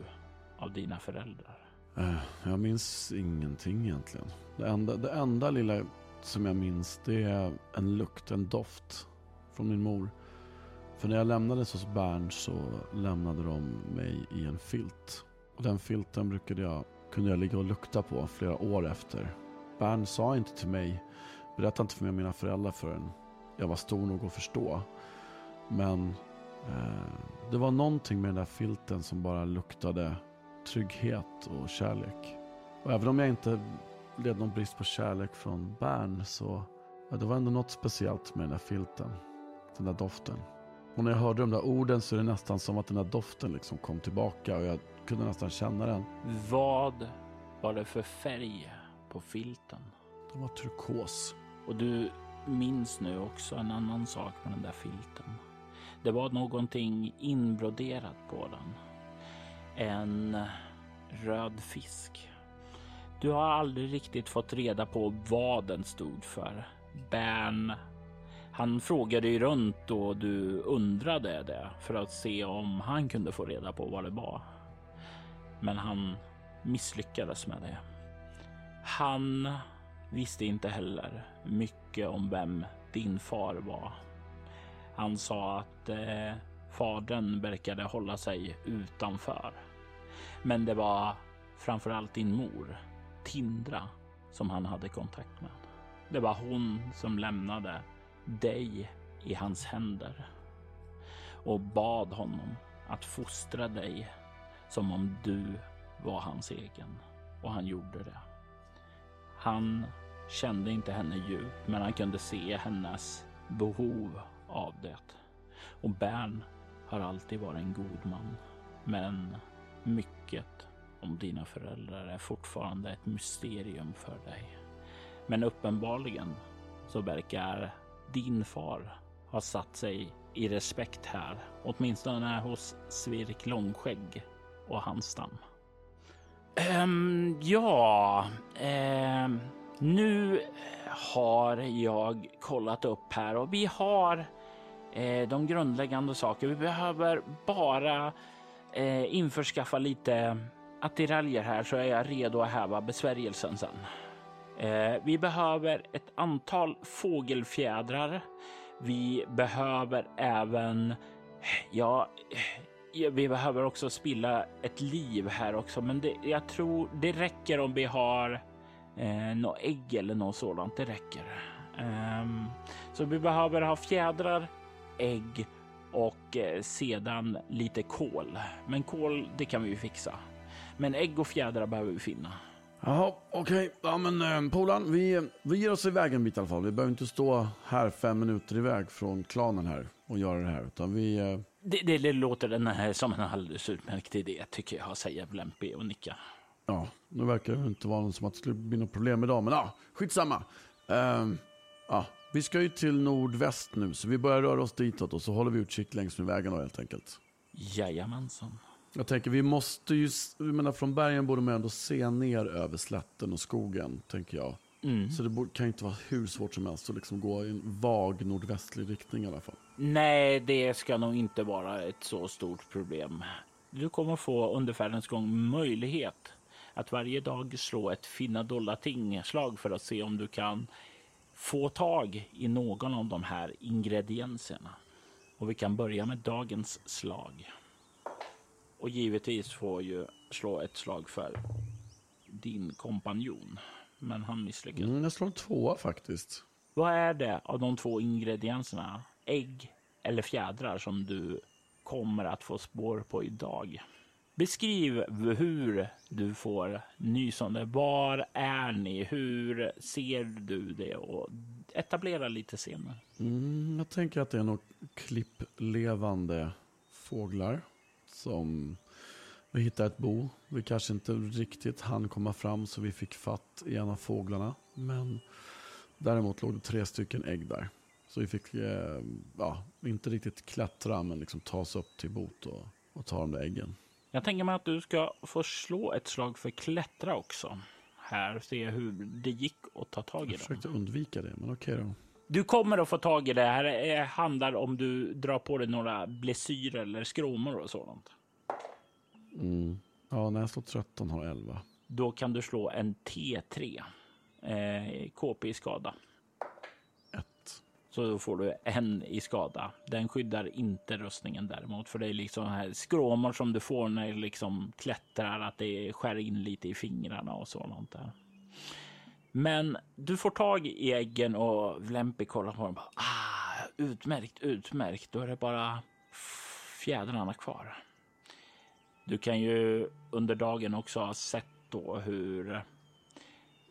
A: av dina föräldrar?
B: Eh, jag minns ingenting egentligen. Det enda, det enda lilla som jag minns det är en lukt, en doft från min mor. För när jag lämnades hos Bernt så lämnade de mig i en filt. Och den filten brukade jag, kunde jag ligga och lukta på flera år efter. Bern sa inte till mig, berättade inte för mig och mina föräldrar förrän jag var stor nog att förstå. Men eh, det var någonting med den där filten som bara luktade trygghet och kärlek. Och även om jag inte led någon brist på kärlek från Bern så ja, det var ändå något speciellt med den där filten. Den där doften. Och när jag hörde de där orden så är det nästan som att den där doften liksom kom tillbaka och jag kunde nästan känna den.
A: Vad var det för färg på filten?
B: Den var turkos.
A: Och du minns nu också en annan sak med den där filten. Det var någonting inbroderat på den. En röd fisk. Du har aldrig riktigt fått reda på vad den stod för. Bern. Han frågade ju runt och du undrade det för att se om han kunde få reda på vad det var. Men han misslyckades med det. Han visste inte heller mycket om vem din far var. Han sa att eh, fadern verkade hålla sig utanför. Men det var framförallt din mor, Tindra, som han hade kontakt med. Det var hon som lämnade dig i hans händer och bad honom att fostra dig som om du var hans egen. Och han gjorde det. Han kände inte henne djupt, men han kunde se hennes behov av det. Och Bern har alltid varit en god man. Men mycket om dina föräldrar är fortfarande ett mysterium för dig. Men uppenbarligen så verkar din far ha satt sig i respekt här, åtminstone hos Svirk Långskägg och hans stam. Ähm, ja, ähm, nu har jag kollat upp här och vi har äh, de grundläggande saker. Vi behöver bara eh, införskaffa lite attiraljer här så är jag redo att häva besvärjelsen sen. Eh, vi behöver ett antal fågelfjädrar. Vi behöver även, ja, vi behöver också spilla ett liv här också, men det, jag tror det räcker om vi har eh, något ägg eller något sådant. Det räcker. Eh, så vi behöver ha fjädrar, ägg och eh, sedan lite kol. Men kol, det kan vi ju fixa. Men ägg och fjädrar behöver vi finna.
B: Jaha, okej. Okay. Ja men eh, Polan, vi, vi ger oss iväg en bit i alla fall. Vi behöver inte stå här fem minuter iväg från klanen här och göra det här. Utan vi... Eh...
A: Det, det, det, låter den här som en alldeles utmärkt idé tycker jag, säger Blempi och nickar.
B: Ja, nu verkar det inte vara som att det skulle bli något problem idag, men ja, skitsamma. Uh, ja, vi ska ju till nordväst nu, så vi börjar röra oss ditåt och så håller vi utkik längs med vägarna helt enkelt.
A: Jajamensan.
B: Jag tänker, vi måste ju, jag menar från bergen borde man ändå se ner över slätten och skogen, tänker jag. Mm. Så det borde, kan inte vara hur svårt som helst att liksom gå i en vag nordvästlig riktning i alla fall.
A: Nej, det ska nog inte vara ett så stort problem. Du kommer få under färdens gång möjlighet att varje dag slå ett finna dolda ting-slag för att se om du kan få tag i någon av de här ingredienserna. Och vi kan börja med dagens slag. Och givetvis får ju slå ett slag för din kompanjon. Men han misslyckas.
B: Mm, jag slår en tvåa faktiskt.
A: Vad är det av de två ingredienserna, ägg eller fjädrar, som du kommer att få spår på idag? Beskriv hur du får nys om det. Var är ni? Hur ser du det? Och etablera lite scener.
B: Mm, jag tänker att det är nog klipplevande fåglar som vi hittade ett bo. Vi kanske inte riktigt hann komma fram så vi fick fatt i en av fåglarna. Men däremot låg det tre stycken ägg där. Så vi fick, eh, ja, inte riktigt klättra men liksom ta oss upp till bot och, och ta de där äggen.
A: Jag tänker mig att du ska få slå ett slag för klättra också. Här, se hur det gick att ta tag i det.
B: Jag försökte undvika det, men okej då.
A: Du kommer att få tag i det. Här handlar om du drar på dig några blessyrer eller skråmor och sådant.
B: Mm. Ja, när jag slår 13 har 11.
A: Då kan du slå en T3. Eh, KP i skada. Så då får du en i skada. Den skyddar inte rustningen däremot, för det är liksom här skråmor som du får när du liksom klättrar, att det skär in lite i fingrarna och sådant där. Men du får tag i äggen och Vlempi kollar på dem. Ah, utmärkt, utmärkt. Då är det bara fjädrarna kvar. Du kan ju under dagen också ha sett då hur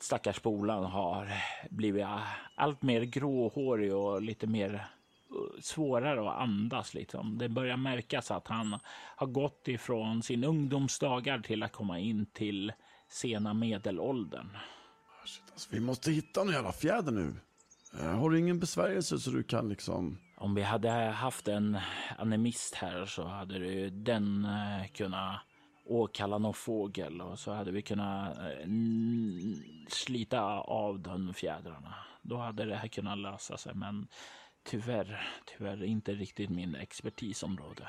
A: stackars Bolan har blivit allt mer gråhårig och lite mer uh, svårare att andas. Liksom. Det börjar märkas att han har gått ifrån sin ungdomsdagar till att komma in till sena medelåldern.
B: Shit, alltså, vi måste hitta någon jävla fjäder nu. Eh, har du ingen besvärjelse så du kan liksom...
A: Om vi hade haft en anemist här så hade den uh, kunnat åkalla någon fågel och så hade vi kunnat uh, slita av de fjädrarna. Då hade det här kunnat lösa sig. Men tyvärr, tyvärr inte riktigt min expertisområde.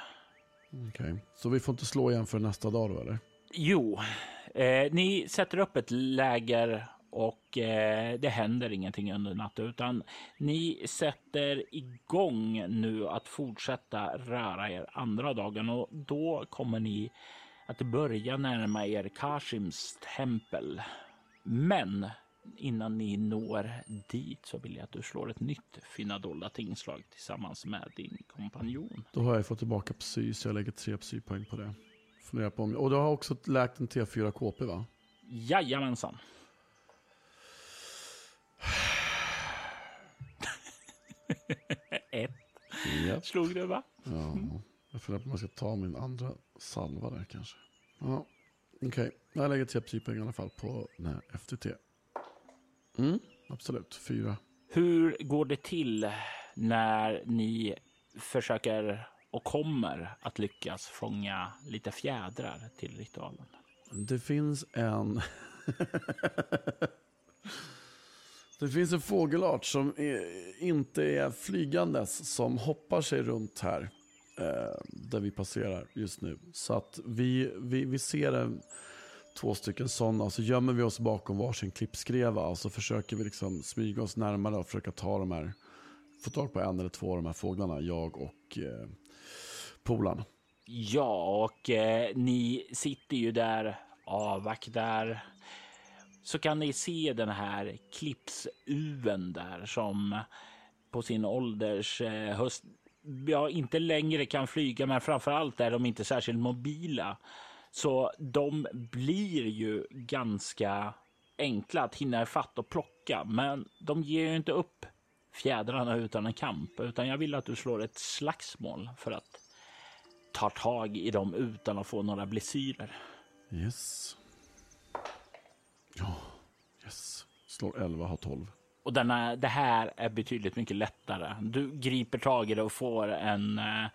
B: Okej, okay. så vi får inte slå igen för nästa dag då eller?
A: Jo, eh, ni sätter upp ett läger och eh, det händer ingenting under natten utan ni sätter igång nu att fortsätta röra er andra dagen och då kommer ni att börja närma er Kashims tempel. Men innan ni når dit så vill jag att du slår ett nytt fina dolda tingslag tillsammans med din kompanjon.
B: Då har jag fått tillbaka psy så jag lägger tre psypoäng på det. Funderar på om, och du har också läkt en T4 KP va?
A: Jajamensan. Ett.
B: Japp.
A: Slog du va?
B: Ja, jag funderar på om jag ska ta min andra salva där kanske. Ja, okej. Jag lägger tre typer i alla fall på den här FTT. Mm, absolut. Fyra.
A: Hur går det till när ni försöker och kommer att lyckas fånga lite fjädrar till ritualen?
B: Det finns en... det finns en fågelart som är, inte är flygandes som hoppar sig runt här. Eh, där vi passerar just nu. Så att vi, vi, vi ser en, två stycken sådana och så alltså gömmer vi oss bakom varsin klippskreva och så försöker vi liksom smyga oss närmare och försöka ta de här, få tag på en eller två av de här fåglarna, jag och eh, polaren.
A: Ja, och eh, ni sitter ju där, avvaktar. Så kan ni se den här klippsuven där som på sin ålders eh, höst, ja, inte längre kan flyga, men framför allt är de inte särskilt mobila. Så de blir ju ganska enkla att hinna fatt och plocka, men de ger ju inte upp fjädrarna utan en kamp, utan jag vill att du slår ett slagsmål för att ta tag i dem utan att få några blessyrer.
B: Yes. Ja, yes. Slår 11, har 12.
A: Och denna, det här är betydligt mycket lättare. Du griper tag i det och får en... eh,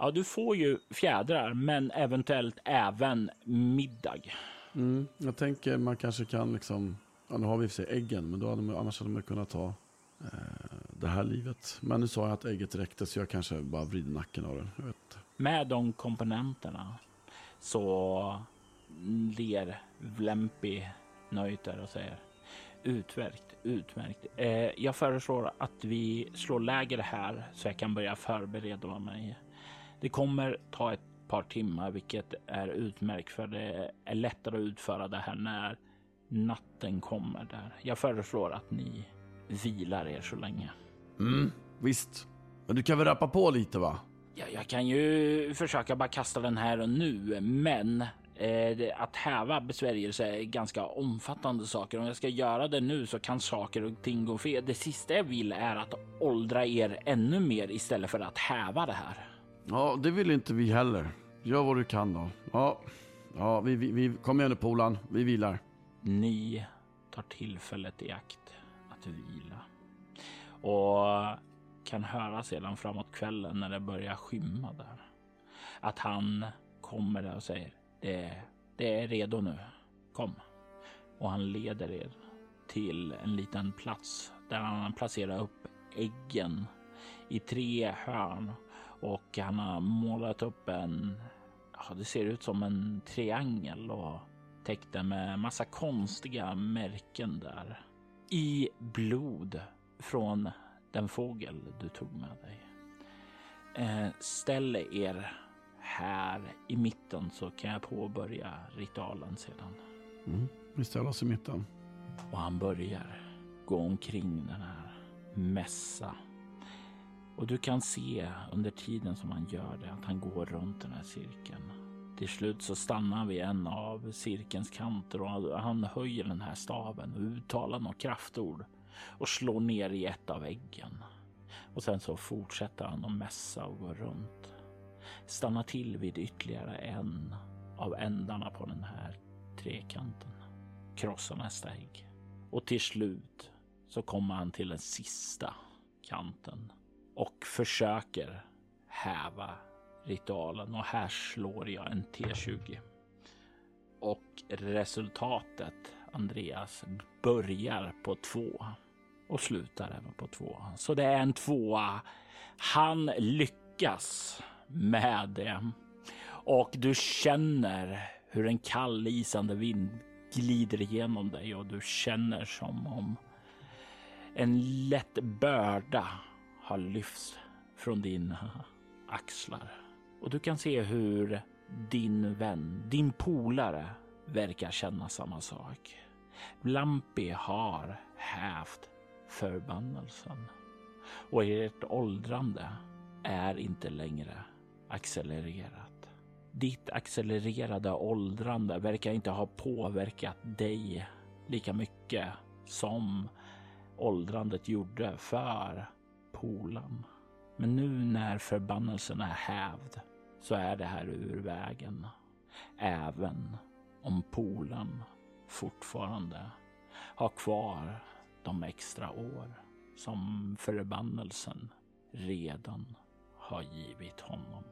A: Ja, du får ju fjädrar, men eventuellt även middag.
B: Mm, jag tänker man kanske kan liksom, ja, nu har vi i och för sig äggen, men då hade man, annars hade man kunnat ta eh, det här livet. Men nu sa jag att ägget räckte så jag kanske bara vrider nacken av inte.
A: Med de komponenterna så ler Vlempi nöjt där och säger utmärkt, utmärkt. Eh, jag föreslår att vi slår läger här så jag kan börja förbereda mig. Det kommer ta ett par timmar, vilket är utmärkt för det är lättare att utföra det här när natten kommer där. Jag föreslår att ni vilar er så länge.
B: Mm, visst. Men du kan väl rappa på lite va?
A: Ja, jag kan ju försöka bara kasta den här och nu, men eh, att häva besvärjelse är ganska omfattande saker. Om jag ska göra det nu så kan saker och ting gå fel. Det sista jag vill är att åldra er ännu mer istället för att häva det här.
B: Ja, det vill inte vi heller. Gör vad du kan då. Ja, ja vi, vi, vi kom igen nu polan. Vi vilar.
A: Ni tar tillfället i akt att vila och kan höra sedan framåt kvällen när det börjar skymma där att han kommer där och säger det, det är redo nu. Kom. Och han leder er till en liten plats där han placerar upp äggen i tre hörn och han har målat upp en, ja, det ser ut som en triangel och täckt den med massa konstiga märken där. I blod från den fågel du tog med dig. Eh, ställ er här i mitten så kan jag påbörja ritualen sedan.
B: Mm. Vi ställer oss i mitten.
A: Och han börjar gå omkring den här mässa. Och du kan se under tiden som han gör det att han går runt den här cirkeln. Till slut så stannar han vid en av cirkelns kanter och han höjer den här staven och uttalar något kraftord och slår ner i ett av äggen. Och sen så fortsätter han att mässa och gå runt. Stannar till vid ytterligare en av ändarna på den här trekanten. Krossar nästa ägg. Och till slut så kommer han till den sista kanten och försöker häva ritualen och här slår jag en T20. Och resultatet, Andreas, börjar på två och slutar även på två. Så det är en tvåa. Han lyckas med det. Och du känner hur en kall isande vind glider igenom dig och du känner som om en lätt börda har lyfts från dina axlar. Och du kan se hur din vän, din polare, verkar känna samma sak. Lampi har hävt förbannelsen och ert åldrande är inte längre accelererat. Ditt accelererade åldrande verkar inte ha påverkat dig lika mycket som åldrandet gjorde för polan.
C: Men nu när förbannelsen är hävd så är det här ur vägen. Även om polen fortfarande har kvar de extra år som förbannelsen redan har givit honom.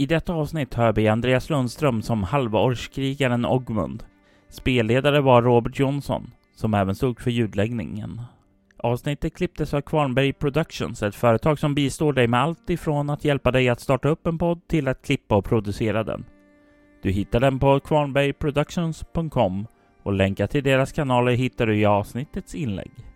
A: I detta avsnitt hör vi Andreas Lundström som halvårskrigaren Ogmund. Spelledare var Robert Jonsson, som även stod för ljudläggningen. Avsnittet klipptes av Kvarnberg Productions, ett företag som bistår dig med allt ifrån att hjälpa dig att starta upp en podd till att klippa och producera den. Du hittar den på kvarnbergproductions.com och länkar till deras kanaler hittar du i avsnittets inlägg.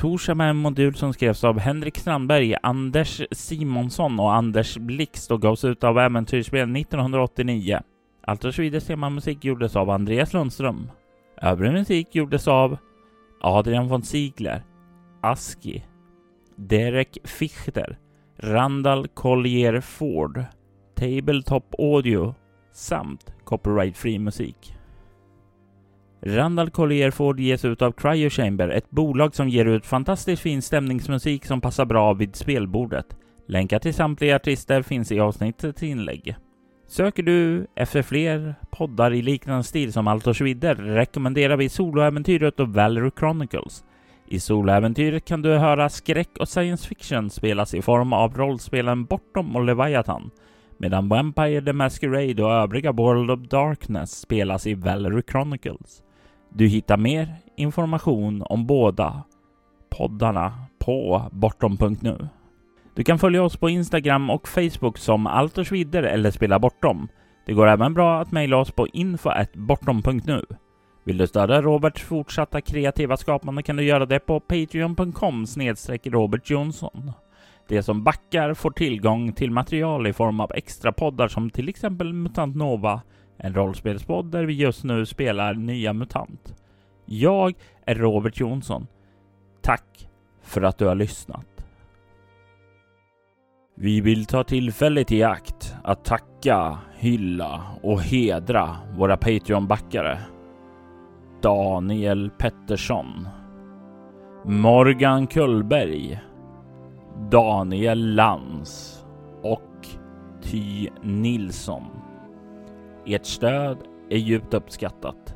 A: Torsam är en modul som skrevs av Henrik Strandberg, Anders Simonsson och Anders Blixt och gavs ut av Äventyrsspel 1989. Allt Schweders temamusik gjordes av Andreas Lundström. Övrig musik gjordes av Adrian von Ziegler, Aski, Derek Fichter, Randall Collier Ford, Tabletop Audio samt copyright-free musik. Randall Collier Ford ges ut av Cryo Chamber, ett bolag som ger ut fantastiskt fin stämningsmusik som passar bra vid spelbordet. Länkar till samtliga artister finns i avsnittets inlägg. Söker du efter fler poddar i liknande stil som Altos Vidder rekommenderar vi Soloäventyret och Valery Chronicles. I Soloäventyret kan du höra skräck och science fiction spelas i form av rollspelen Bortom och Leviathan, medan Vampire the Masquerade och övriga World of Darkness spelas i Valery Chronicles. Du hittar mer information om båda poddarna på bortom.nu. Du kan följa oss på Instagram och Facebook som Altersvidder eller Spela Bortom. Det går även bra att mejla oss på info.bortom.nu. Vill du stödja Roberts fortsatta kreativa skapande kan du göra det på patreon.com snedstreck Robert Jonsson. De som backar får tillgång till material i form av extra poddar som till exempel Mutant Nova, en rollspelspodd där vi just nu spelar nya MUTANT. Jag är Robert Jonsson. Tack för att du har lyssnat. Vi vill ta tillfället i akt att tacka, hylla och hedra våra Patreon-backare. Daniel Pettersson. Morgan Kullberg. Daniel Lans och Ty Nilsson. Ert stöd är djupt uppskattat.